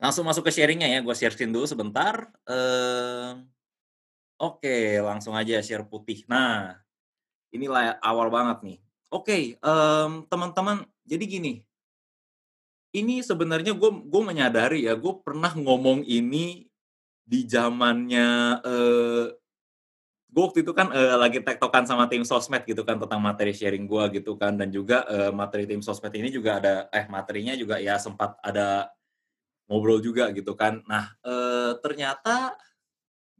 Langsung masuk ke sharingnya ya, gue share dulu sebentar. Eee, oke, langsung aja share putih. Nah, inilah awal banget nih. Oke, mmm, teman-teman, jadi gini ini sebenarnya gue gue menyadari ya, gue pernah ngomong ini di zamannya, eee, gue waktu itu kan, eee, lagi tektokan sama tim sosmed gitu kan tentang materi sharing gue gitu kan dan juga, eee, materi tim sosmed ini juga ada eh, materinya juga ya sempat ada ngobrol juga gitu kan. Nah, eee, ternyata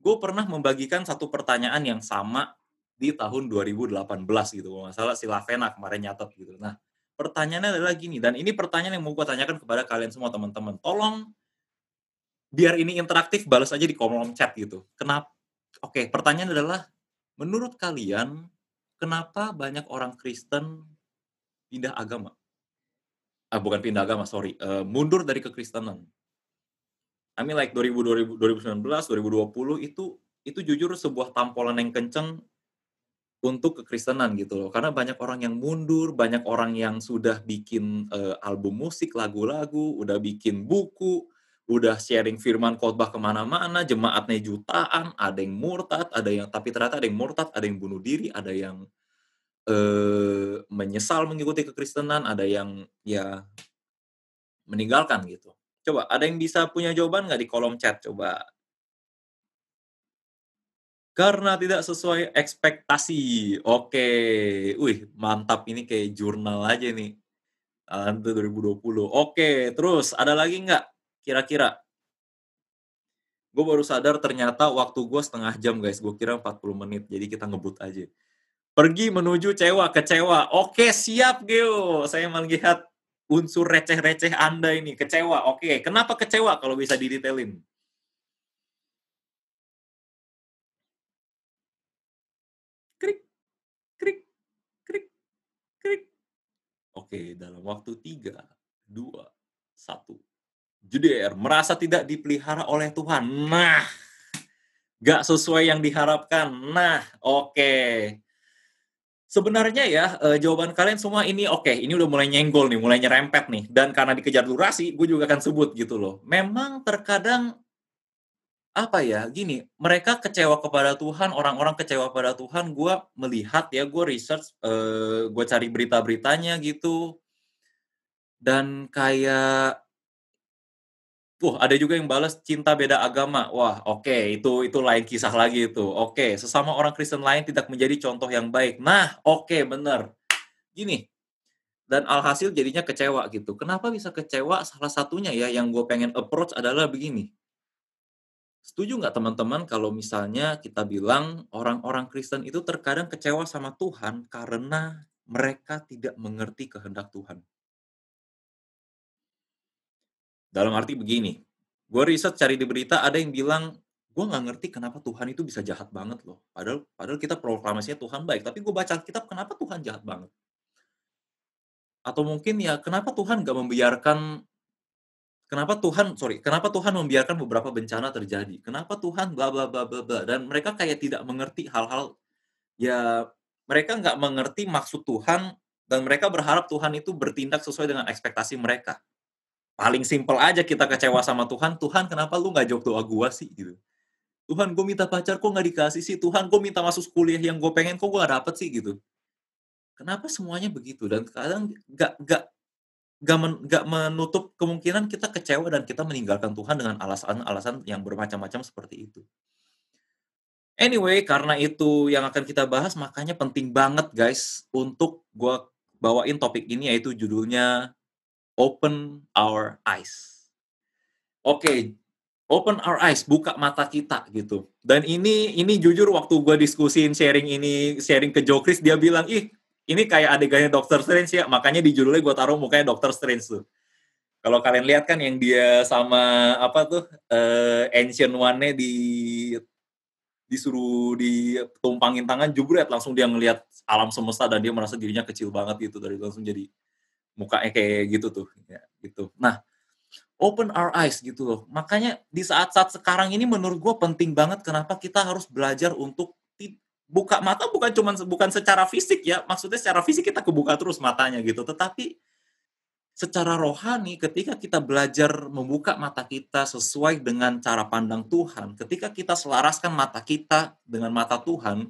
gue pernah membagikan satu pertanyaan yang sama di tahun 2018 gitu, kalau nggak salah si Lavena kemarin nyatet gitu. Nah, pertanyaannya adalah gini, dan ini pertanyaan yang mau gue tanyakan kepada kalian semua teman-teman, tolong biar ini interaktif balas aja di kolom chat gitu. Kenap oke, pertanyaan adalah, menurut kalian kenapa banyak orang Kristen pindah agama? Ah, bukan pindah agama, sorry, eee, mundur dari kekristenan. I mean like 2000 2000 2019, 2020 itu itu jujur sebuah tampolan yang kenceng untuk kekristenan gitu loh. Karena banyak orang yang mundur, banyak orang yang sudah bikin, eee, album musik, lagu-lagu, udah bikin buku, udah sharing firman khotbah ke mana-mana, jemaatnya jutaan, ada yang murtad, ada yang tapi ternyata ada yang murtad, ada yang bunuh diri, ada yang, eee, menyesal mengikuti kekristenan, ada yang ya meninggalkan gitu. Coba ada yang bisa punya jawaban nggak di kolom chat coba? Karena tidak sesuai ekspektasi. Oke, wih mantap ini kayak jurnal aja nih. Talanta 2020. Oke, terus ada lagi nggak kira-kira? Gue baru sadar ternyata waktu gue setengah jam guys, gue kira 40 menit, jadi kita ngebut aja. Pergi menuju cewa, kecewa. Oke, siap Geo. Saya melihat unsur receh-receh Anda ini, kecewa. Oke, kenapa kecewa kalau bisa didetailin? Krik, krik, krik, krik. Oke, dalam waktu 3, 2, 1. Jeder, merasa tidak dipelihara oleh Tuhan. Nah, nggak sesuai yang diharapkan. Nah, oke. Sebenarnya ya, eee, jawaban kalian semua ini oke, ini udah mulai nyenggol nih, mulai nyerempet nih, dan karena dikejar durasi, gue juga akan sebut gitu loh. Memang terkadang apa ya, gini, mereka kecewa kepada Tuhan, orang-orang kecewa pada Tuhan, gue melihat ya, gue research, eee, gue cari berita-beritanya gitu, dan kayak Wah, ada juga yang balas cinta beda agama. Wah, oke, itu itu lain kisah lagi itu. Oke, sesama orang Kristen lain tidak menjadi contoh yang baik. Nah, oke, bener. Gini, dan alhasil jadinya kecewa gitu. Kenapa bisa kecewa? Salah satunya ya yang gue pengen approach adalah begini. Setuju nggak teman-teman kalau misalnya kita bilang orang-orang Kristen itu terkadang kecewa sama Tuhan karena mereka tidak mengerti kehendak Tuhan? Dalam arti begini, gue riset cari di berita ada yang bilang, gue nggak ngerti kenapa Tuhan itu bisa jahat banget loh. Padahal padahal kita proklamasinya Tuhan baik, tapi gue baca Alkitab kenapa Tuhan jahat banget? Atau mungkin ya kenapa Tuhan nggak membiarkan kenapa Tuhan sorry, kenapa Tuhan membiarkan beberapa bencana terjadi? Kenapa Tuhan bla bla bla bla bla dan mereka kayak tidak mengerti hal-hal ya mereka nggak mengerti maksud Tuhan dan mereka berharap Tuhan itu bertindak sesuai dengan ekspektasi mereka. Paling simpel aja kita kecewa sama Tuhan, "Tuhan kenapa lu nggak jawab doa gua sih?" Gitu. "Tuhan gue minta pacar kok nggak dikasih sih? Tuhan gue minta masuk kuliah yang gue pengen kok gue nggak dapet sih?" Gitu. Kenapa semuanya begitu dan kadang nggak nggak nggak men nggak menutup kemungkinan kita kecewa dan kita meninggalkan Tuhan dengan alasan-alasan yang bermacam-macam seperti itu. Anyway, karena itu yang akan kita bahas, makanya penting banget guys untuk gua bawain topik ini yaitu judulnya Open Our Eyes. Oke, open our eyes, buka mata kita gitu. Dan ini ini jujur waktu gue diskusin sharing ini, sharing ke Jokris, dia bilang, ih ini kayak adegannya Doctor Strange ya, makanya di judulnya gue taruh mukanya Doctor Strange tuh. Kalau kalian lihat kan yang dia sama apa tuh uh, Ancient One-nya di disuruh ditumpangin tangan jubret langsung dia ngelihat alam semesta dan dia merasa dirinya kecil banget gitu dari langsung jadi mukanya kayak gitu tuh ya gitu. Nah open our eyes gitu loh. Makanya di saat-saat sekarang ini menurut gue penting banget kenapa kita harus belajar untuk buka mata bukan cuman bukan secara fisik ya, maksudnya secara fisik kita kebuka terus matanya gitu, tetapi secara rohani ketika kita belajar membuka mata kita sesuai dengan cara pandang Tuhan, ketika kita selaraskan mata kita dengan mata Tuhan,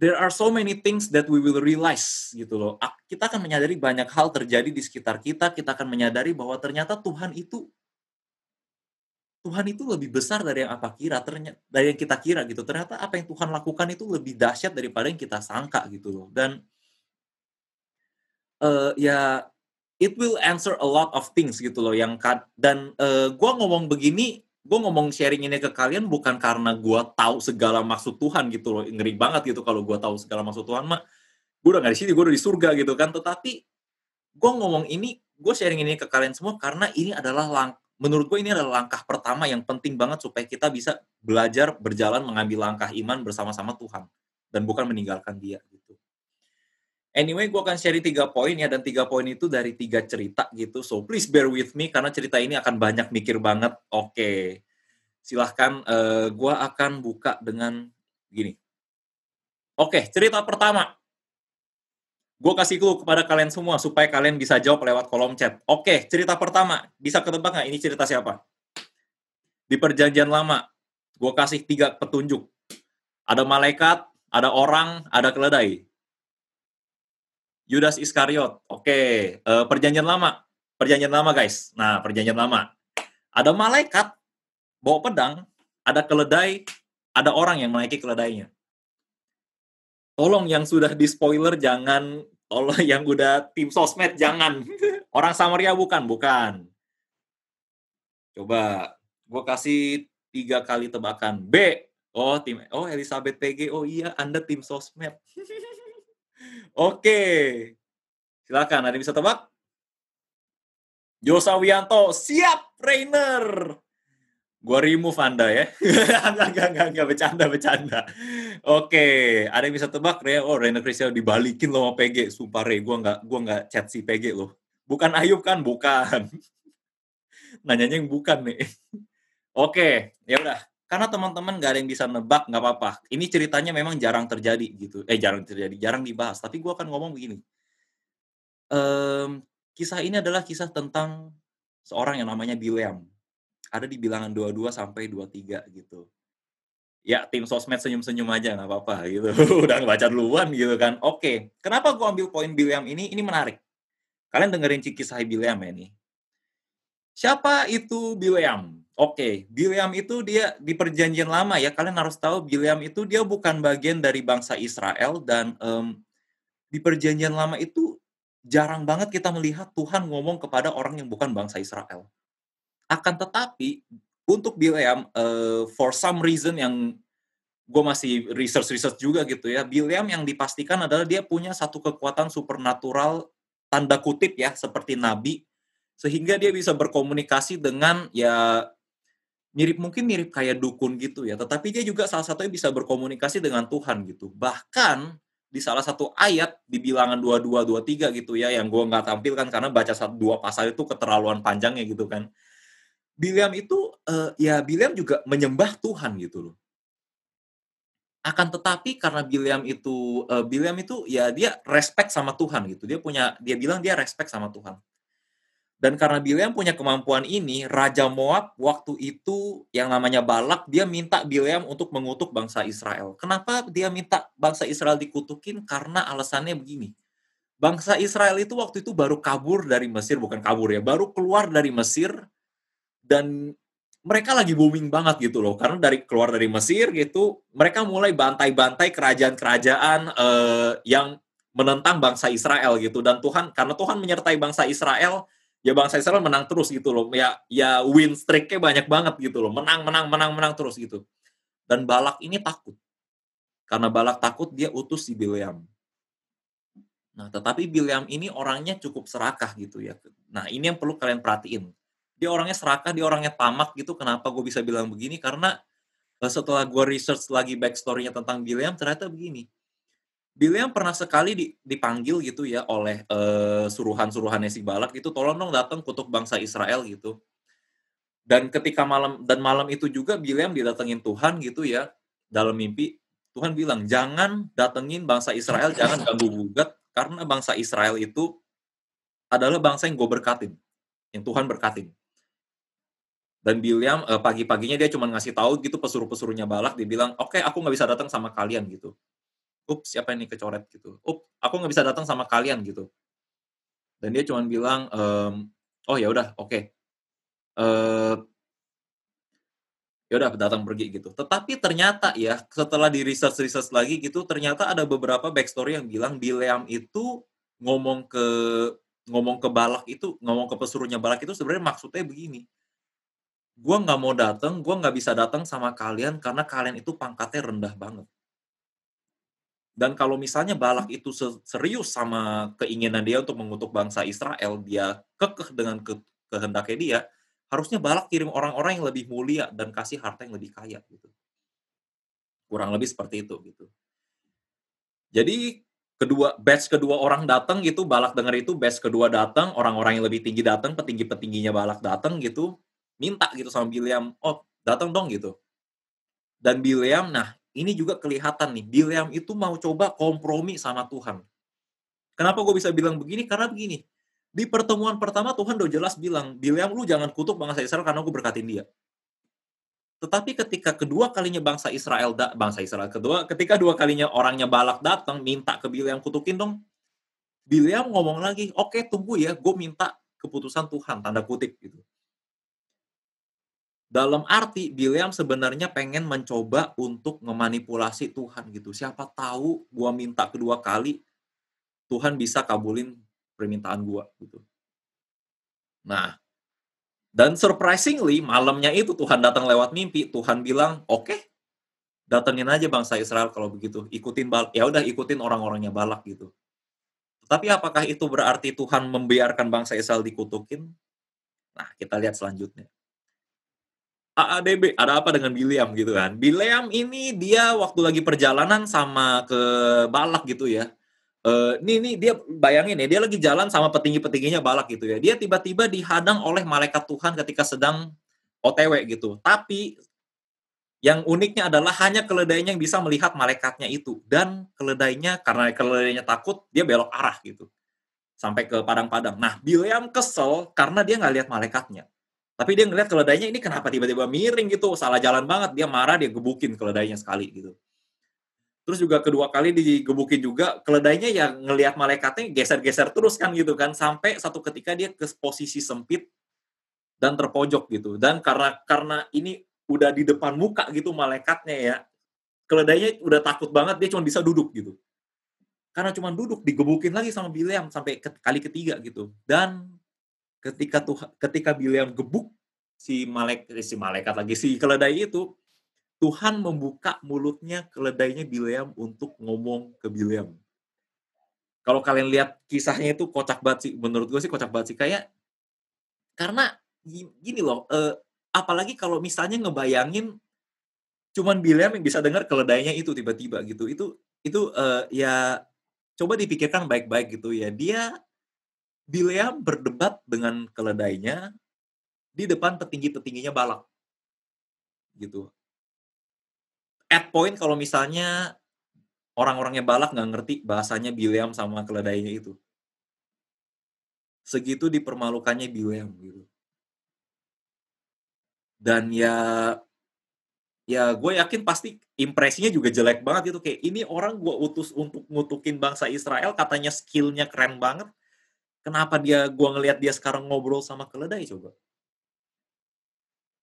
there are so many things that we will realize gitu loh. Kita akan menyadari banyak hal terjadi di sekitar kita, kita akan menyadari bahwa ternyata Tuhan itu Tuhan itu lebih besar dari yang apa kira, ternyata dari yang kita kira gitu. Ternyata apa yang Tuhan lakukan itu lebih dahsyat daripada yang kita sangka gitu loh. Dan uh, ya it will answer a lot of things gitu loh yang dan uh, gue ngomong begini gue ngomong sharing ini ke kalian bukan karena gue tahu segala maksud Tuhan gitu loh. Ngeri banget gitu kalau gue tahu segala maksud Tuhan mah gue udah gak di sini gue udah di surga gitu kan. Tetapi gue ngomong ini gue sharing ini ke kalian semua karena ini adalah lang menurut gue ini adalah langkah pertama yang penting banget supaya kita bisa belajar berjalan mengambil langkah iman bersama-sama Tuhan dan bukan meninggalkan dia gitu. Anyway, gue akan share tiga poin ya, dan tiga poin itu dari tiga cerita gitu. So, please bear with me, karena cerita ini akan banyak mikir banget. Oke, silahkan uh, eh, gue akan buka dengan gini. Oke, cerita pertama. Gue kasih clue kepada kalian semua, supaya kalian bisa jawab lewat kolom chat. Oke, cerita pertama. Bisa ketebak nggak ini cerita siapa? Di perjanjian lama, gue kasih tiga petunjuk. Ada malaikat, ada orang, ada keledai Yudas Iskariot. Oke, uh, perjanjian lama. Perjanjian lama, guys. Nah, perjanjian lama. Ada malaikat bawa pedang, ada keledai, ada orang yang menaiki keledainya. Tolong yang sudah di spoiler jangan, tolong yang udah tim sosmed jangan. Orang Samaria bukan, bukan. Coba, gue kasih tiga kali tebakan. B. Oh, tim. Oh, Elizabeth PG. Oh iya, Anda tim sosmed. Oke. Silakan, ada yang bisa tebak? Yosa Wianto, siap, Rainer. Gua remove Anda ya. enggak, enggak, enggak, enggak, bercanda, bercanda. Oke, ada yang bisa tebak, Rea? Oh, Rainer Cristiano dibalikin loh sama PG. Sumpah, Re, gua enggak, gua enggak chat si PG loh. Bukan Ayub kan? Bukan. Nanyanya yang bukan nih. Oke, ya udah karena teman-teman nggak ada yang bisa nebak nggak apa-apa. Ini ceritanya memang jarang terjadi gitu. Eh jarang terjadi jarang dibahas. Tapi gue akan ngomong begini. Um, kisah ini adalah kisah tentang seorang yang namanya Bileam. Ada di bilangan 22 sampai 23 gitu. Ya tim sosmed senyum-senyum aja nggak apa-apa gitu. Udah baca duluan gitu kan. Oke kenapa gue ambil poin Bileam ini? Ini menarik. Kalian dengerin kisah Bileam ya nih siapa itu Bileam Oke, okay. Bileam itu dia di perjanjian lama ya. Kalian harus tahu Bileam itu dia bukan bagian dari bangsa Israel dan um, di perjanjian lama itu jarang banget kita melihat Tuhan ngomong kepada orang yang bukan bangsa Israel. Akan tetapi untuk Bileam uh, for some reason yang gue masih research research juga gitu ya. Bileam yang dipastikan adalah dia punya satu kekuatan supernatural tanda kutip ya seperti nabi sehingga dia bisa berkomunikasi dengan ya mirip mungkin mirip kayak dukun gitu ya, tetapi dia juga salah satunya bisa berkomunikasi dengan Tuhan gitu. Bahkan di salah satu ayat di bilangan 22 23 gitu ya yang gua nggak tampilkan karena baca satu dua pasal itu keterlaluan panjangnya gitu kan. Biliam itu uh, ya Biliam juga menyembah Tuhan gitu loh. Akan tetapi karena Biliam itu uh, Biliam itu ya dia respect sama Tuhan gitu. Dia punya dia bilang dia respect sama Tuhan. Dan karena Bileam punya kemampuan ini, Raja Moab waktu itu yang namanya Balak, dia minta Bileam untuk mengutuk bangsa Israel. Kenapa dia minta bangsa Israel dikutukin? Karena alasannya begini. Bangsa Israel itu waktu itu baru kabur dari Mesir, bukan kabur ya, baru keluar dari Mesir dan mereka lagi booming banget gitu loh. Karena dari keluar dari Mesir gitu, mereka mulai bantai-bantai kerajaan-kerajaan eh, yang menentang bangsa Israel gitu. Dan Tuhan, karena Tuhan menyertai bangsa Israel, ya bangsa Israel menang terus gitu loh. Ya ya win streak-nya banyak banget gitu loh. Menang menang menang menang terus gitu. Dan Balak ini takut. Karena Balak takut dia utus si Bileam. Nah, tetapi Bileam ini orangnya cukup serakah gitu ya. Nah, ini yang perlu kalian perhatiin. Dia orangnya serakah, dia orangnya tamak gitu. Kenapa gue bisa bilang begini? Karena eh, setelah gue research lagi backstory-nya tentang Bileam, ternyata begini Bileam pernah sekali dipanggil gitu ya oleh uh, suruhan-suruhannya si Balak itu tolong dong datang kutuk bangsa Israel gitu. Dan ketika malam dan malam itu juga Bileam didatengin Tuhan gitu ya dalam mimpi. Tuhan bilang, "Jangan datengin bangsa Israel, jangan ganggu-gugat, karena bangsa Israel itu adalah bangsa yang gue berkatin, yang Tuhan berkatin." Dan Bileam, eee, pagi-paginya dia cuma ngasih tahu gitu pesuruh-pesuruhnya Balak, dia bilang, "Oke, aku nggak bisa datang sama kalian," gitu. "Ups, siapa ini kecoret?" gitu. "Up, aku nggak bisa datang sama kalian," gitu. Dan dia cuman bilang, mmm, "Oh, ya udah, oke." Eee ya udah datang pergi gitu. Tetapi ternyata ya, setelah di-research-research lagi gitu, ternyata ada beberapa backstory yang bilang Bileam itu ngomong ke ngomong ke Balak itu, ngomong ke pesuruhnya Balak itu sebenarnya maksudnya begini, "Gua nggak mau datang, gua nggak bisa datang sama kalian karena kalian itu pangkatnya rendah banget." Dan kalau misalnya Balak itu se serius sama keinginan dia untuk mengutuk bangsa Israel, dia kekeh dengan ke kehendaknya dia, harusnya Balak kirim orang-orang yang lebih mulia dan kasih harta yang lebih kaya gitu. Kurang lebih seperti itu gitu. Jadi kedua batch kedua orang datang gitu, Balak dengar itu, batch kedua datang, orang-orang yang lebih tinggi datang, petinggi-petingginya Balak datang gitu, minta gitu sama Bileam, "Oh, datang dong," gitu. Dan Bileam, nah ini juga kelihatan nih, Bileam itu mau coba kompromi sama Tuhan. Kenapa gue bisa bilang begini? Karena begini, di pertemuan pertama Tuhan udah jelas bilang, "Bileam, lu jangan kutuk bangsa Israel karena gue berkatin dia." Tetapi ketika kedua kalinya bangsa Israel da bangsa Israel kedua ketika dua kalinya orangnya Balak datang minta ke Bileam, "Kutukin dong." Bileam ngomong lagi, "Oke, tunggu ya, gue minta keputusan Tuhan," tanda kutip gitu. Dalam arti Bileam sebenarnya pengen mencoba untuk memanipulasi Tuhan gitu. Siapa tahu gua minta kedua kali, Tuhan bisa kabulin permintaan gua gitu. Nah, dan surprisingly malamnya itu Tuhan datang lewat mimpi, Tuhan bilang, "Oke, datengin aja bangsa Israel kalau begitu, ikutin Balak, ya udah ikutin orang-orangnya Balak," gitu. Tapi apakah itu berarti Tuhan membiarkan bangsa Israel dikutukin? Nah, kita lihat selanjutnya. AADB, ada apa dengan Bileam gitu kan. Bileam ini dia waktu lagi perjalanan sama ke Balak gitu ya. Eee, nih nih dia bayangin ya, dia lagi jalan sama petinggi-petingginya Balak gitu ya. Dia tiba-tiba dihadang oleh malaikat Tuhan ketika sedang OTW gitu. Tapi yang uniknya adalah hanya keledainya yang bisa melihat malaikatnya itu dan keledainya karena keledainya takut, dia belok arah gitu. Sampai ke padang-padang. Nah, Bileam kesel karena dia nggak lihat malaikatnya. Tapi dia ngeliat keledainya ini kenapa tiba-tiba miring gitu, salah jalan banget, dia marah, dia gebukin keledainya sekali gitu. Terus juga kedua kali digebukin juga, keledainya yang ngelihat malaikatnya geser-geser terus kan gitu kan, sampai satu ketika dia ke posisi sempit dan terpojok gitu. Dan karena karena ini udah di depan muka gitu malaikatnya ya, keledainya udah takut banget, dia cuma bisa duduk gitu. Karena cuma duduk, digebukin lagi sama Bileam sampai ke kali ketiga gitu. Dan ketika tuh ketika Bileam gebuk si malaikat eh, si malaikat lagi si keledai itu Tuhan membuka mulutnya keledainya Bileam untuk ngomong ke Bileam. Kalau kalian lihat kisahnya itu kocak banget sih, menurut gue sih kocak banget sih kayak karena gini loh, eh, apalagi kalau misalnya ngebayangin cuman Bileam yang bisa dengar keledainya itu tiba-tiba gitu. Itu itu uh, ya coba dipikirkan baik-baik gitu ya. Dia Bileam berdebat dengan keledainya di depan petinggi-petingginya Balak. Gitu. At point kalau misalnya orang-orangnya Balak nggak ngerti bahasanya Bileam sama keledainya itu. Segitu dipermalukannya Bileam gitu. Dan ya ya gue yakin pasti impresinya juga jelek banget itu kayak ini orang gue utus untuk ngutukin bangsa Israel katanya skillnya keren banget Kenapa dia gua ngelihat dia sekarang ngobrol sama keledai coba?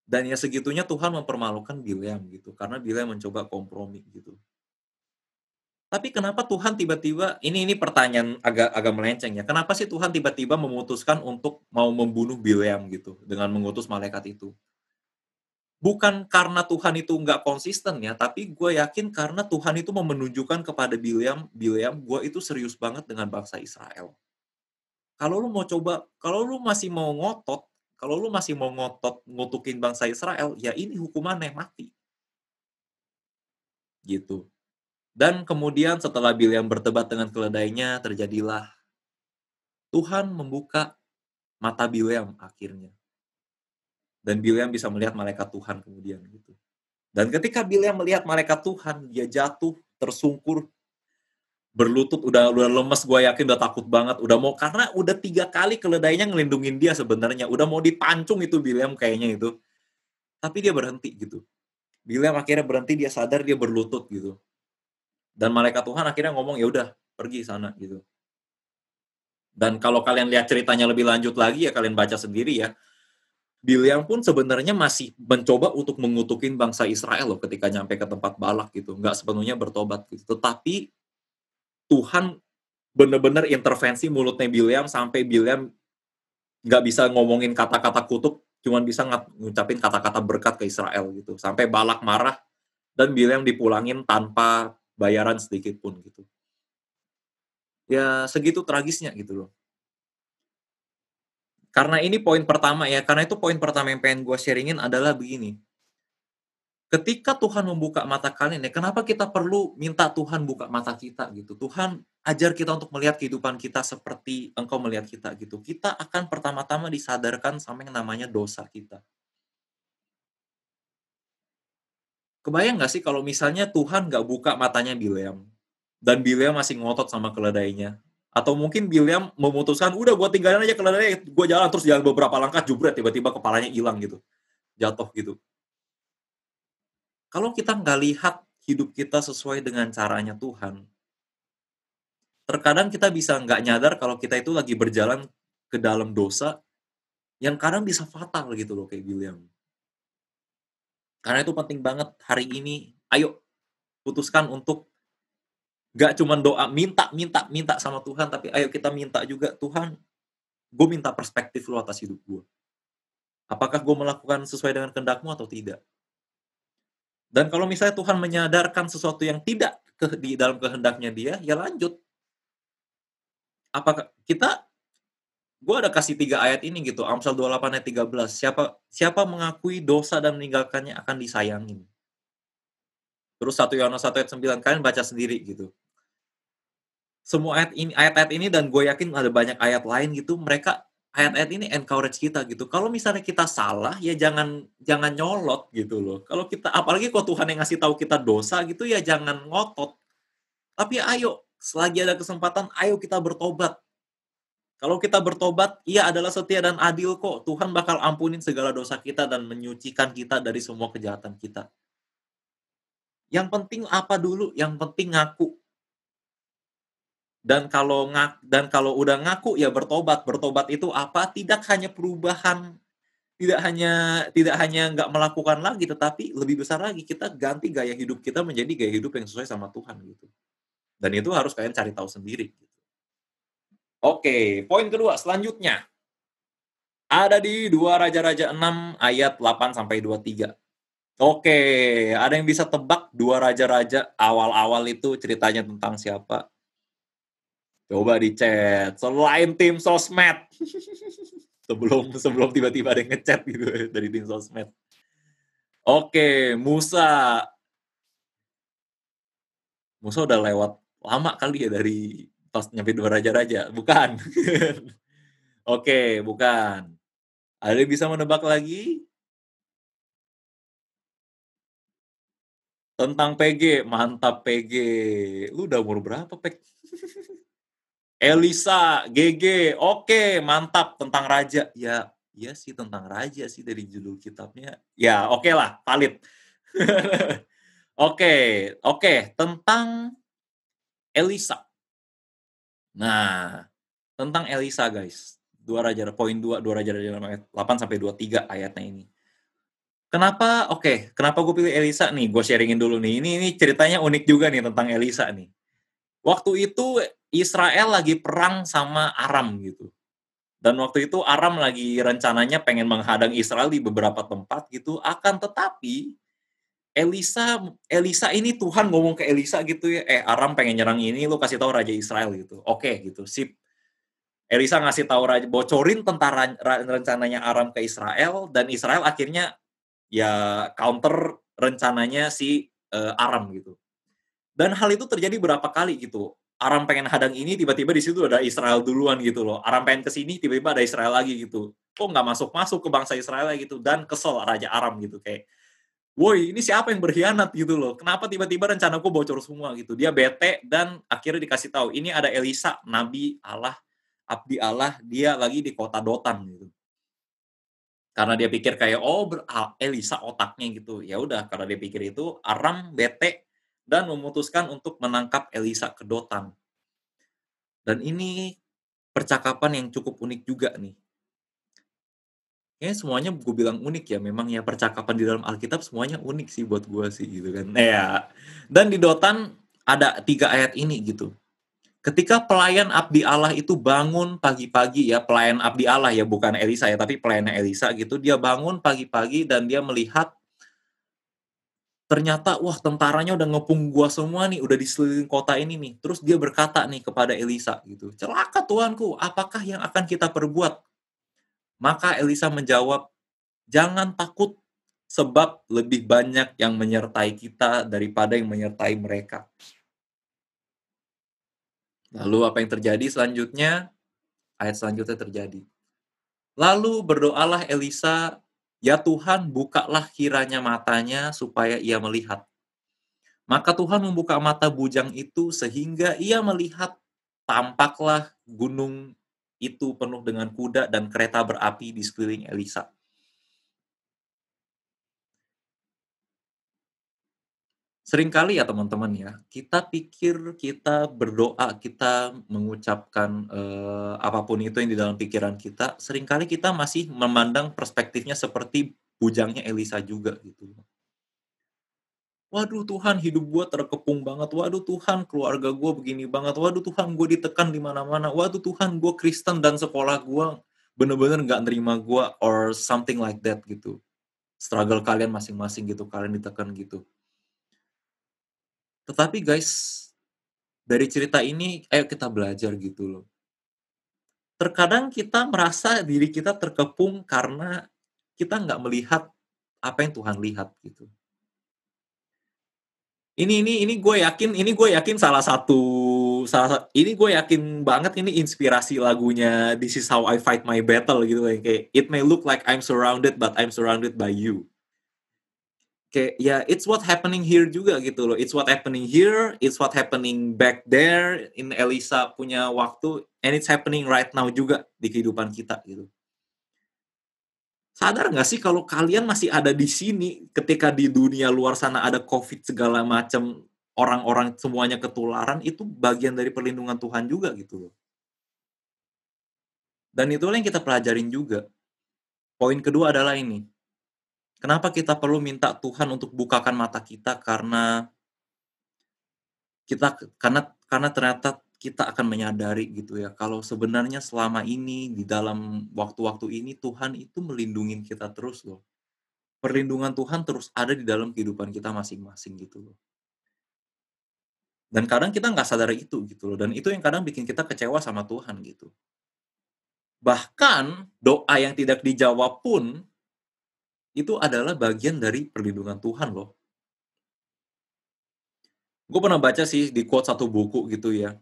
Dan ya segitunya Tuhan mempermalukan Bileam gitu, karena Bileam mencoba kompromi gitu. Tapi kenapa Tuhan tiba-tiba ini ini pertanyaan agak agak melenceng ya. Kenapa sih Tuhan tiba-tiba memutuskan untuk mau membunuh Bileam gitu dengan mengutus malaikat itu? Bukan karena Tuhan itu nggak konsisten ya, tapi gue yakin karena Tuhan itu mau menunjukkan kepada Bileam, Bileam, gue itu serius banget dengan bangsa Israel. Kalau lu mau coba kalau lu masih mau ngotot kalau lu masih mau ngotot ngutukin bangsa Israel, ya ini hukumannya mati. Gitu. Dan kemudian setelah Bileam berdebat dengan keledainya, terjadilah Tuhan membuka mata Bileam akhirnya. Dan Bileam bisa melihat malaikat Tuhan kemudian gitu. Dan ketika Bileam melihat malaikat Tuhan, dia jatuh, tersungkur, berlutut, udah udah lemes, gue yakin udah takut banget, udah mau karena udah tiga kali keledainya ngelindungin dia sebenarnya, udah mau dipancung itu Bileam kayaknya itu, tapi dia berhenti gitu. Bileam akhirnya berhenti, dia sadar, dia berlutut gitu. Dan malaikat Tuhan akhirnya ngomong, ya udah pergi sana gitu. Dan kalau kalian lihat ceritanya lebih lanjut lagi ya kalian baca sendiri ya. Bileam pun sebenarnya masih mencoba untuk mengutukin bangsa Israel loh ketika nyampe ke tempat Balak gitu, nggak sepenuhnya bertobat gitu. Tetapi Tuhan benar-benar intervensi mulutnya Bileam sampai Bileam nggak bisa ngomongin kata-kata kutuk, cuman bisa ngucapin kata-kata berkat ke Israel gitu. Sampai Balak marah dan Bileam dipulangin tanpa bayaran sedikit pun gitu. Ya segitu tragisnya gitu loh. Karena ini poin pertama ya, karena itu poin pertama yang pengen gue sharingin adalah begini ketika Tuhan membuka mata kalian ya, kenapa kita perlu minta Tuhan buka mata kita gitu. Tuhan ajar kita untuk melihat kehidupan kita seperti engkau melihat kita gitu. Kita akan pertama-tama disadarkan sama yang namanya dosa kita. Kebayang gak sih kalau misalnya Tuhan gak buka matanya Bileam, dan Bileam masih ngotot sama keledainya, atau mungkin Bileam memutuskan, udah gue tinggalin aja keledainya, gue jalan terus jalan beberapa langkah, jubret, tiba-tiba kepalanya hilang gitu, jatuh gitu. Kalau kita nggak lihat hidup kita sesuai dengan caranya Tuhan, terkadang kita bisa nggak nyadar kalau kita itu lagi berjalan ke dalam dosa yang kadang bisa fatal gitu loh kayak William. Karena itu penting banget hari ini, ayo putuskan untuk gak cuma doa, minta, minta, minta sama Tuhan, tapi ayo kita minta juga, Tuhan, gue minta perspektif lo atas hidup gue. Apakah gue melakukan sesuai dengan kehendakmu atau tidak? Dan kalau misalnya Tuhan menyadarkan sesuatu yang tidak ke, di dalam kehendaknya dia, ya lanjut. Apakah kita gue ada kasih tiga ayat ini gitu, Amsal 28 ayat 13. Siapa siapa mengakui dosa dan meninggalkannya akan disayangin. Terus satu Yohanes 1 ayat 9 kalian baca sendiri gitu. Semua ayat ini ayat-ayat ini dan gue yakin ada banyak ayat lain gitu, mereka ayat-ayat ini encourage kita gitu. Kalau misalnya kita salah, ya jangan jangan nyolot gitu loh. Kalau kita apalagi kalau Tuhan yang ngasih tahu kita dosa gitu ya jangan ngotot. Tapi ayo, selagi ada kesempatan, ayo kita bertobat. Kalau kita bertobat, ia adalah setia dan adil kok. Tuhan bakal ampunin segala dosa kita dan menyucikan kita dari semua kejahatan kita. Yang penting apa dulu? Yang penting ngaku dan kalau ngak dan kalau udah ngaku ya bertobat. Bertobat itu apa? Tidak hanya perubahan tidak hanya tidak hanya nggak melakukan lagi tetapi lebih besar lagi kita ganti gaya hidup kita menjadi gaya hidup yang sesuai sama Tuhan gitu. Dan itu harus kalian cari tahu sendiri gitu. oke poin kedua selanjutnya. Ada di dua raja-raja 6 ayat 8 sampai 23 Oke, ada yang bisa tebak dua raja-raja awal-awal itu ceritanya tentang siapa? Coba di chat. Selain tim sosmed. sebelum sebelum tiba-tiba ada yang ngechat gitu dari tim sosmed. Oke, Musa. Musa udah lewat lama kali ya dari pas nyampe dua raja-raja. Bukan. Oke, bukan. Ada yang bisa menebak lagi? Tentang PG, mantap PG. Lu udah umur berapa, Pek? Elisa, GG, oke, mantap tentang raja. Ya, iya sih tentang raja sih dari judul kitabnya. Ya, oke okay lah, valid. oke, oke, okay. tentang Elisa. Nah, tentang Elisa guys. Dua raja poin dua, dua raja raja 8 sampai 23 ayatnya ini. Kenapa? Oke, okay, kenapa gue pilih Elisa nih? Gue sharingin dulu nih. Ini ini ceritanya unik juga nih tentang Elisa nih. Waktu itu Israel lagi perang sama Aram gitu. Dan waktu itu Aram lagi rencananya pengen menghadang Israel di beberapa tempat gitu. Akan tetapi Elisa Elisa ini Tuhan ngomong ke Elisa gitu ya, eh Aram pengen nyerang ini, lu kasih tahu raja Israel gitu. Oke gitu, sip. Elisa ngasih tahu raja bocorin tentara rencananya Aram ke Israel dan Israel akhirnya ya counter rencananya si uh, Aram gitu. Dan hal itu terjadi berapa kali gitu. Aram pengen hadang ini, tiba-tiba di situ ada Israel duluan gitu loh. Aram pengen ke sini, tiba-tiba ada Israel lagi gitu. Kok nggak masuk-masuk ke bangsa Israel gitu. Dan kesel Raja Aram gitu. Kayak, "Woi, ini siapa yang berkhianat?" Gitu loh. "Kenapa tiba-tiba rencanaku bocor semua?" Gitu. Dia bete dan akhirnya dikasih tahu, "Ini ada Elisa, nabi Allah, abdi Allah, dia lagi di kota Dotan." Gitu. Karena dia pikir kayak, "Oh, Elisa otaknya," gitu. Ya udah, karena dia pikir itu, Aram bete dan memutuskan untuk menangkap Elisa ke Dotan. Dan ini percakapan yang cukup unik juga nih. Kayaknya semuanya gue bilang unik ya, memang ya percakapan di dalam Alkitab semuanya unik sih buat gue sih gitu kan. Iya, dan di Dotan ada 3 ayat ini gitu. Ketika pelayan abdi Allah itu bangun pagi-pagi ya, pelayan abdi Allah ya, bukan Elisa ya, tapi pelayannya Elisa gitu, dia bangun pagi-pagi dan dia melihat ternyata, wah tentaranya udah ngepung gua semua nih, udah di sekeliling kota ini nih. Terus dia berkata nih kepada Elisa gitu, "Celaka tuanku, apakah yang akan kita perbuat?" Maka Elisa menjawab, "Jangan takut, sebab lebih banyak yang menyertai kita daripada yang menyertai mereka." Lalu apa yang terjadi selanjutnya? Ayat selanjutnya terjadi. Lalu berdoalah Elisa, "Ya Tuhan, bukalah kiranya matanya supaya ia melihat." Maka Tuhan membuka mata bujang itu sehingga ia melihat, tampaklah gunung itu penuh dengan kuda dan kereta berapi di sekeliling Elisa. Seringkali ya teman-teman ya, kita pikir kita berdoa, kita mengucapkan, eee, apa itu yang di dalam pikiran kita, sering kali kita masih memandang perspektifnya seperti bujangnya Elisa juga gitu. "Waduh Tuhan, hidup gua terkepung banget. Waduh Tuhan, keluarga gua begini banget. Waduh Tuhan, gue ditekan di mana-mana. Waduh Tuhan, gue Kristen dan sekolah gua bener-bener nggak nerima gua," or something like that gitu. Struggle kalian masing-masing gitu, kalian ditekan gitu. Tetapi guys, dari cerita ini ayo kita belajar gitu loh. Terkadang kita merasa diri kita terkepung karena kita nggak melihat apa yang Tuhan lihat gitu. Ini ini ini gue yakin ini gue yakin salah satu salah sa ini gue yakin banget ini inspirasi lagunya This Is How I Fight My Battle gitu kayak, "It may look like I'm surrounded, but I'm surrounded by you." Kayak ya it's what happening here juga gitu loh, it's what happening here, it's what happening back there in Elisa punya waktu, and it's happening right now juga di kehidupan kita gitu. Sadar nggak sih kalau kalian masih ada di sini ketika di dunia luar sana ada Covid segala macam, orang-orang semuanya ketularan, itu bagian dari perlindungan Tuhan juga gitu loh. Dan itulah yang kita pelajarin juga. Poin kedua adalah ini, Kenapa kita perlu minta Tuhan untuk bukakan mata kita karena kita karena karena ternyata kita akan menyadari gitu ya, kalau sebenarnya selama ini di dalam waktu-waktu ini Tuhan itu melindungi kita terus loh. Perlindungan Tuhan terus ada di dalam kehidupan kita masing-masing gitu loh. Dan kadang kita nggak sadar itu gitu loh, dan itu yang kadang bikin kita kecewa sama Tuhan gitu. Bahkan doa yang tidak dijawab pun itu adalah bagian dari perlindungan Tuhan loh. Gue pernah baca sih di quote satu buku gitu ya.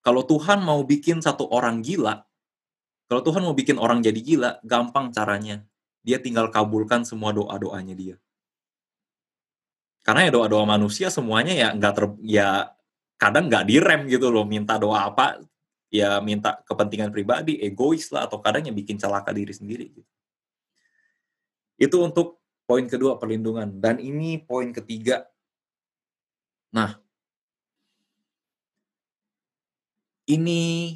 Kalau Tuhan mau bikin satu orang gila, kalau Tuhan mau bikin orang jadi gila, gampang caranya. Dia tinggal kabulkan semua doa-doanya dia. Karena ya doa-doa manusia semuanya ya nggak ter ya kadang nggak direm gitu loh, minta doa apa, ya minta kepentingan pribadi, egois lah, atau kadang yang bikin celaka diri sendiri gitu. Itu untuk poin kedua perlindungan. Dan ini poin ketiga. Nah, ini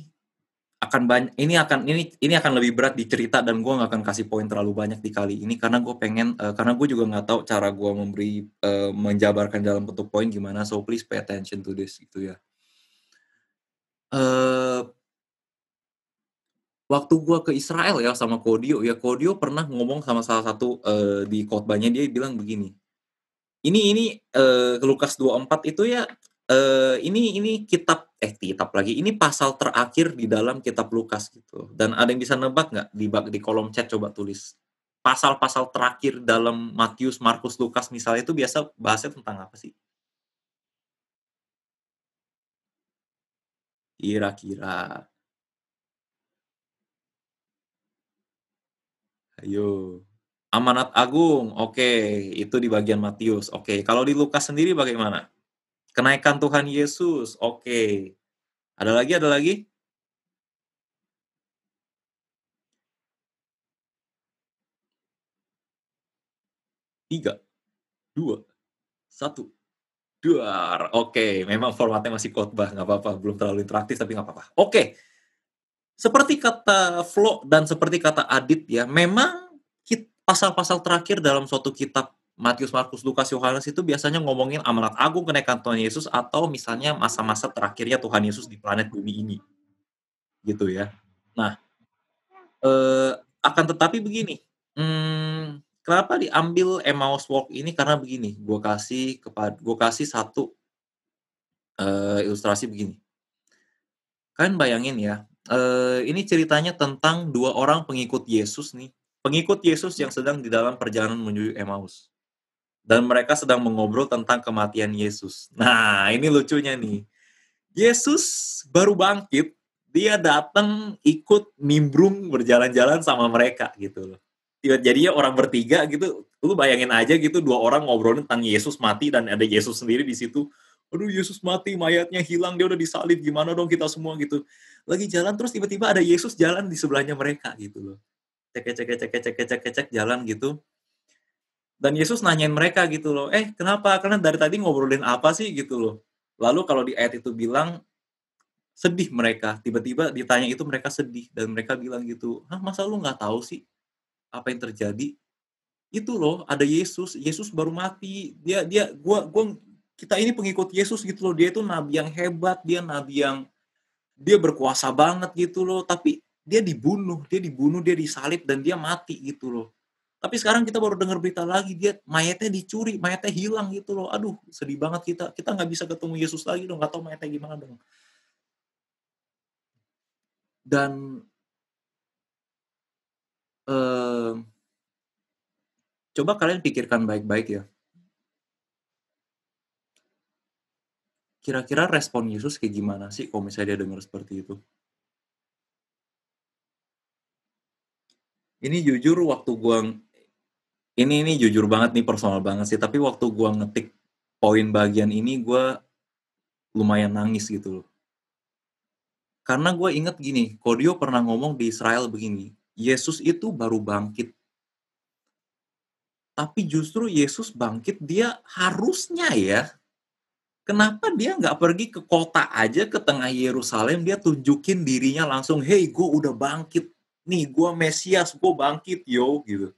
akan banyak ini akan ini ini akan lebih berat dicerita dan gue nggak akan kasih poin terlalu banyak di kali ini. Karena gue pengen uh, karena gue juga nggak tahu cara gue memberi uh, menjabarkan dalam bentuk poin gimana. So please pay attention to this gitu ya. Uh, Waktu gua ke Israel ya sama Kodio ya, Kodio pernah ngomong sama salah satu, eee, di khotbahnya dia bilang begini, "Ini ini, eee, Lukas 24 itu ya, eee, ini ini kitab eh kitab lagi, ini pasal terakhir di dalam kitab Lukas," gitu. Dan ada yang bisa nebak nggak di di kolom chat coba tulis, pasal-pasal terakhir dalam Matius, Markus, Lukas misalnya itu biasa bahasnya tentang apa sih? Kira-kira. Ayo. Amanat agung, oke, itu di bagian Matius, oke. Kalau di Lukas sendiri bagaimana? Kenaikan Tuhan Yesus, oke. Ada lagi ada lagi? 3, 2, 1, duar. Oke, memang formatnya masih khotbah, nggak apa-apa, belum terlalu interaktif tapi nggak apa-apa. Oke. Seperti kata Flo dan seperti kata Adit ya, memang pasal-pasal terakhir dalam suatu kitab Matius, Markus, Lukas, Yohanes itu biasanya ngomongin amanat agung, kenaikan Tuhan Yesus, atau misalnya masa-masa terakhirnya Tuhan Yesus di planet bumi ini. Gitu ya. Nah, eee, akan tetapi begini, mmm, kenapa diambil Emmaus Walk ini karena begini, gue kasih kepad gue kasih satu eee, ilustrasi begini. Kalian bayangin ya, eee, ini ceritanya tentang 2 orang pengikut Yesus nih, pengikut Yesus yang sedang di dalam perjalanan menuju Emmaus. Dan mereka sedang mengobrol tentang kematian Yesus. Nah, ini lucunya nih. Yesus baru bangkit, dia datang ikut nimbrung berjalan-jalan sama mereka gitu loh. Ya jadinya orang bertiga gitu, lu bayangin aja gitu 2 orang ngobrolin tentang Yesus mati dan ada Yesus sendiri di situ. "Aduh Yesus mati, mayatnya hilang, dia udah disalib, gimana dong kita semua?" Gitu. Lagi jalan terus tiba-tiba ada Yesus jalan di sebelahnya mereka gitu loh. Cek cek cek cek cek cek cek jalan gitu. Dan Yesus nanyain mereka gitu loh, "Eh, kenapa? Kalian dari tadi ngobrolin apa sih?" Gitu loh. Lalu kalau di ayat itu bilang, sedih mereka, tiba-tiba ditanya itu mereka sedih dan mereka bilang gitu, "Hah, masa lu nggak tahu sih apa yang terjadi? Itu loh, ada Yesus, Yesus baru mati, dia dia gua gua kita ini pengikut Yesus gitu loh, dia itu nabi yang hebat, dia nabi yang dia berkuasa banget gitu loh, tapi dia dibunuh dia dibunuh, dia disalib dan dia mati gitu loh. Tapi sekarang kita baru dengar berita lagi, dia mayatnya dicuri, mayatnya hilang gitu loh. Aduh, sedih banget kita. Kita nggak bisa ketemu Yesus lagi dong, nggak tahu mayatnya gimana dong. Dan mmm, coba kalian pikirkan baik-baik ya. Kira-kira respon Yesus kayak gimana sih kalau misalnya dia dengar seperti itu? Ini jujur waktu gua ini ini jujur banget nih, personal banget sih, tapi waktu gua ngetik poin bagian ini, gua lumayan nangis gitu loh. Karena gue inget gini, Kodio pernah ngomong di Israel begini, Yesus itu baru bangkit. Tapi justru Yesus bangkit, dia harusnya ya, kenapa dia nggak pergi ke kota aja, ke tengah Yerusalem, dia tunjukin dirinya langsung, "Hei, gue udah bangkit nih, gue Mesias, gue bangkit yo," gitu.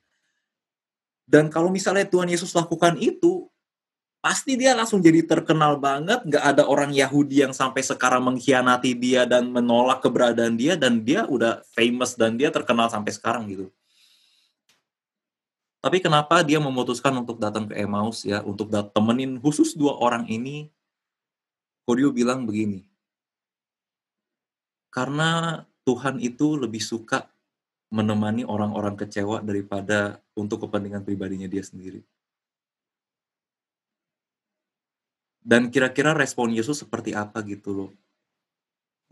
Dan kalau misalnya Tuhan Yesus lakukan itu, pasti dia langsung jadi terkenal banget, nggak ada orang Yahudi yang sampai sekarang mengkhianati dia dan menolak keberadaan dia, dan dia udah famous dan dia terkenal sampai sekarang gitu. Tapi kenapa dia memutuskan untuk datang ke Emmaus ya, untuk temenin khusus 2 orang ini, Kodio bilang begini karena Tuhan itu lebih suka menemani orang-orang kecewa daripada untuk kepentingan pribadinya dia sendiri. Dan kira-kira respon Yesus seperti apa gitu loh.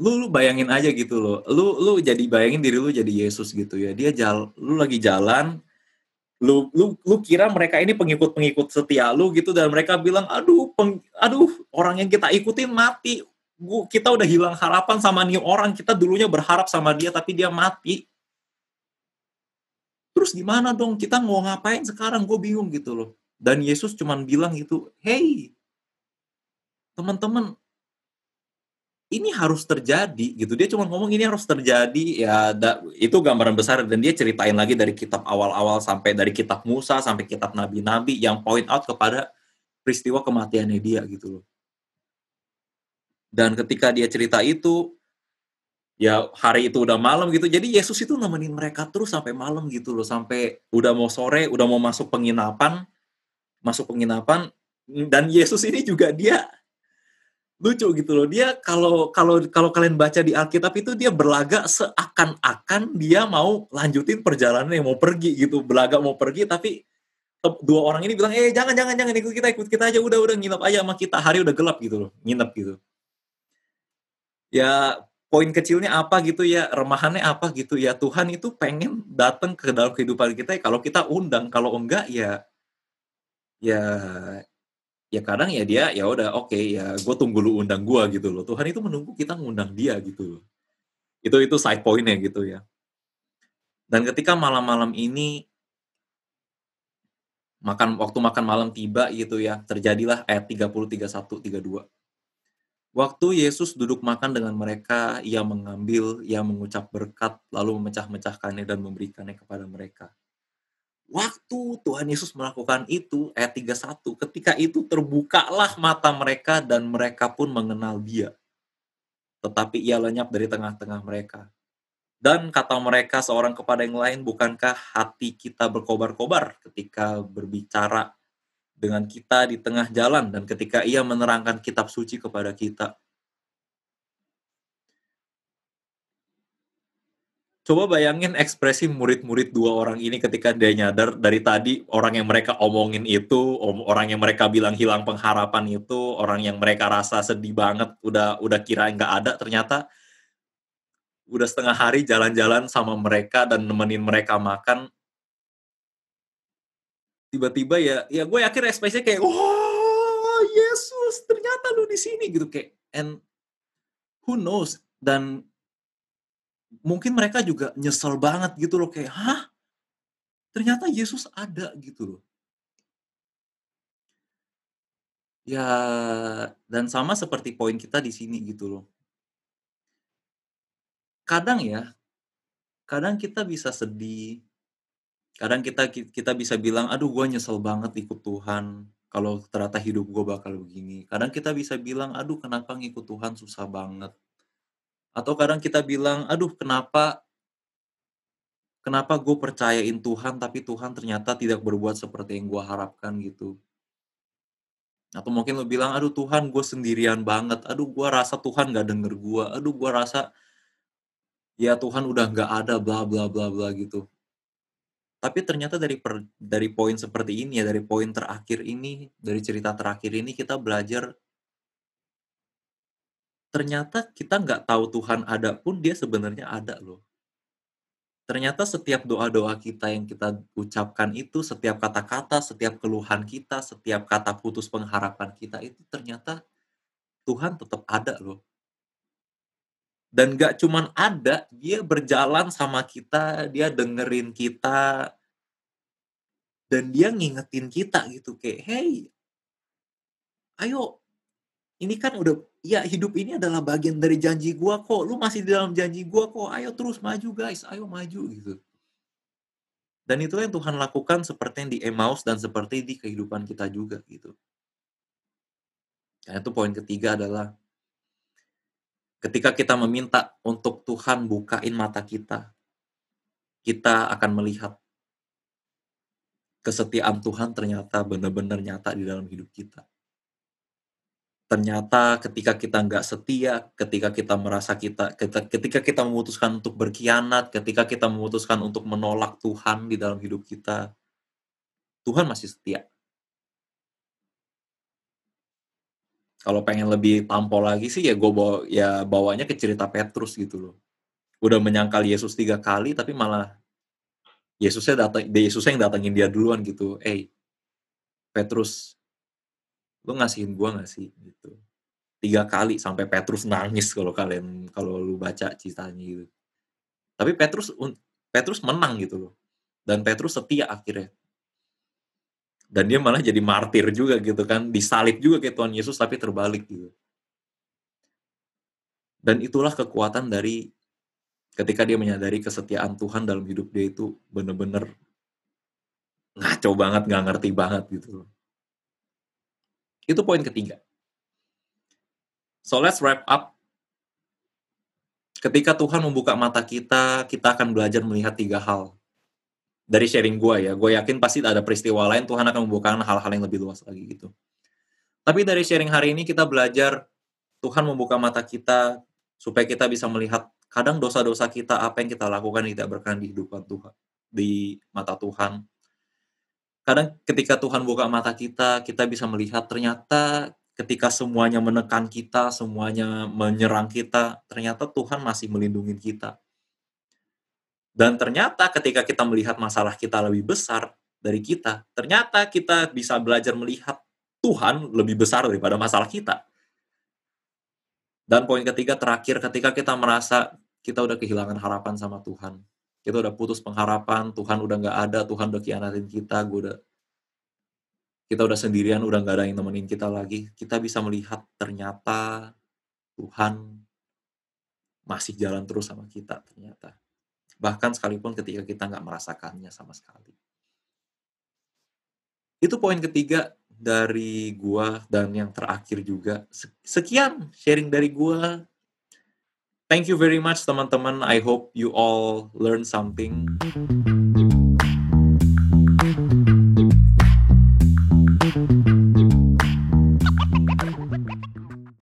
Lu lu bayangin aja gitu loh, lu lu jadi bayangin diri lu jadi Yesus gitu ya, dia jal lu lagi jalan, lu lu lu kira mereka ini pengikut-pengikut setia lu gitu dan mereka bilang, "Aduh peng aduh orang yang kita ikutin mati, gu kita udah hilang harapan sama nih orang, kita dulunya berharap sama dia tapi dia mati." Terus gimana dong? Kita mau ngapain sekarang? Gue bingung gitu loh. Dan Yesus cuman bilang gitu, "Hei" "teman-teman" "ini harus terjadi," gitu. Dia cuman ngomong, "Ini harus terjadi," ya da itu gambaran besar dan dia ceritain lagi dari kitab awal-awal sampai dari kitab Musa, sampai kitab nabi-nabi yang point out kepada peristiwa kematiannya dia gitu loh. Dan ketika dia cerita itu, ya hari itu udah malam gitu, jadi Yesus itu nemenin mereka terus sampai malam gitu loh, sampai udah mau sore, udah mau masuk penginapan masuk penginapan, dan Yesus ini juga dia lucu gitu loh, dia kalau kalau kalau kalian baca di Alkitab itu dia berlagak seakan-akan dia mau lanjutin perjalanannya, mau pergi gitu, berlagak mau pergi tapi 2 orang ini bilang, "Eh, jangan jangan jangan, ikut kita ikut kita aja, udah udah nginep aja sama kita." Hari udah gelap gitu loh, nginep gitu. Ya, poin kecilnya apa gitu ya, remahannya apa gitu ya, Tuhan itu pengen datang ke dalam kehidupan kita ya kalau kita undang, kalau enggak ya ya ya kadang ya dia, ya udah oke ya gue tunggu lu undang gue gitu loh. Tuhan itu menunggu kita ngundang dia gitu loh. Itu itu side point-nya gitu ya. Dan ketika malam-malam ini makan waktu makan malam tiba gitu ya, terjadilah ayat 30, 31, 32. Waktu Yesus duduk makan dengan mereka, ia mengambil, ia mengucap berkat, lalu memecah-mecahkannya dan memberikannya kepada mereka. Waktu Tuhan Yesus melakukan itu, ayat 31, ketika itu terbukalah mata mereka dan mereka pun mengenal dia. Tetapi ia lenyap dari tengah-tengah mereka. Dan kata mereka seorang kepada yang lain, bukankah hati kita berkobar-kobar ketika berbicara dengan kita di tengah jalan dan ketika ia menerangkan kitab suci kepada kita. Coba bayangin ekspresi murid-murid dua orang ini ketika dia nyadar dari tadi orang yang mereka omongin itu, orang yang mereka bilang hilang pengharapan itu, orang yang mereka rasa sedih banget, udah udah kira nggak ada, ternyata udah setengah hari jalan-jalan sama mereka dan nemenin mereka makan, tiba-tiba ya ya gue yakin ekspresinya kayak oh Yesus ternyata lu di sini gitu kayak and who knows? Dan mungkin mereka juga nyesel banget gitu loh kayak hah ternyata Yesus ada gitu loh ya dan sama seperti poin kita di sini gitu loh kadang ya kadang kita bisa sedih Kadang kita kita bisa bilang, "Aduh gue nyesel banget ikut Tuhan, kalau ternyata hidup gue bakal begini." Kadang kita bisa bilang, "Aduh kenapa ngikut Tuhan susah banget." Atau kadang kita bilang, "Aduh kenapa kenapa gue percayain Tuhan, tapi Tuhan ternyata tidak berbuat seperti yang gue harapkan," gitu. Atau mungkin lo bilang, "Aduh Tuhan gue sendirian banget, aduh gue rasa Tuhan gak denger gue, aduh gue rasa, ya Tuhan udah gak ada bla bla bla bla," gitu. Tapi ternyata dari per dari poin seperti ini ya, dari poin terakhir ini, dari cerita terakhir ini kita belajar ternyata kita nggak tahu Tuhan ada pun dia sebenarnya ada loh. Ternyata setiap doa-doa kita yang kita ucapkan itu, setiap kata-kata, setiap keluhan kita, setiap kata putus pengharapan kita itu ternyata Tuhan tetap ada loh. Dan gak cuman ada, dia berjalan sama kita, dia dengerin kita. Dan dia ngingetin kita gitu kayak, "Hey, ayo, ini kan udah ya hidup ini adalah bagian dari janji gua kok, lu masih di dalam janji gua kok, ayo terus maju guys, ayo maju," gitu. Dan itu yang Tuhan lakukan seperti yang di Emmaus dan seperti di kehidupan kita juga gitu. Nah itu poin ketiga adalah Ketika kita meminta untuk Tuhan bukain mata kita, kita akan melihat kesetiaan Tuhan ternyata benar-benar nyata di dalam hidup kita. Ternyata ketika kita nggak setia, ketika kita merasa kita, ketika kita memutuskan untuk berkhianat, ketika kita memutuskan untuk menolak Tuhan di dalam hidup kita, Tuhan masih setia. Kalau pengen lebih tampol lagi sih ya gue bawa ya bawanya ke cerita Petrus gitu loh. Udah menyangkal Yesus tiga kali tapi malah Yesusnya datang Yesusnya yang datangin dia duluan gitu. Eh, Petrus, lu ngasihin gua gak sih gitu. Tiga kali sampai Petrus nangis kalau kalian kalau lu baca ceritanya gitu. Tapi Petrus Petrus menang gitu loh. Dan Petrus setia akhirnya dan dia malah jadi martir juga gitu kan disalib juga kayak Tuhan Yesus tapi terbalik gitu dan itulah kekuatan dari ketika dia menyadari kesetiaan Tuhan dalam hidup dia itu bener-bener ngaco banget nggak ngerti banget gitu itu poin ketiga so let's wrap up ketika Tuhan membuka mata kita kita akan belajar melihat tiga hal dari sharing gue ya, gue yakin pasti ada peristiwa lain Tuhan akan membukakan hal-hal yang lebih luas lagi gitu. Tapi dari sharing hari ini kita belajar Tuhan membuka mata kita supaya kita bisa melihat kadang dosa-dosa kita apa yang kita lakukan tidak berkenan di hidupan Tuhan di mata Tuhan. Kadang ketika Tuhan buka mata kita, kita bisa melihat ternyata ketika semuanya menekan kita, semuanya menyerang kita, ternyata Tuhan masih melindungi kita. Dan ternyata ketika kita melihat masalah kita lebih besar dari kita, ternyata kita bisa belajar melihat Tuhan lebih besar daripada masalah kita. Dan poin ketiga terakhir, ketika kita merasa kita udah kehilangan harapan sama Tuhan, kita udah putus pengharapan, Tuhan udah nggak ada, Tuhan udah kianatin kita, gue udah kita udah sendirian, udah nggak ada yang nemenin kita lagi, kita bisa melihat ternyata Tuhan masih jalan terus sama kita ternyata. Bahkan sekalipun ketika kita nggak merasakannya sama sekali. Itu poin ketiga dari gua dan yang terakhir juga. Sekian sharing dari gua. Thank you very much teman-teman. I hope you all learn something.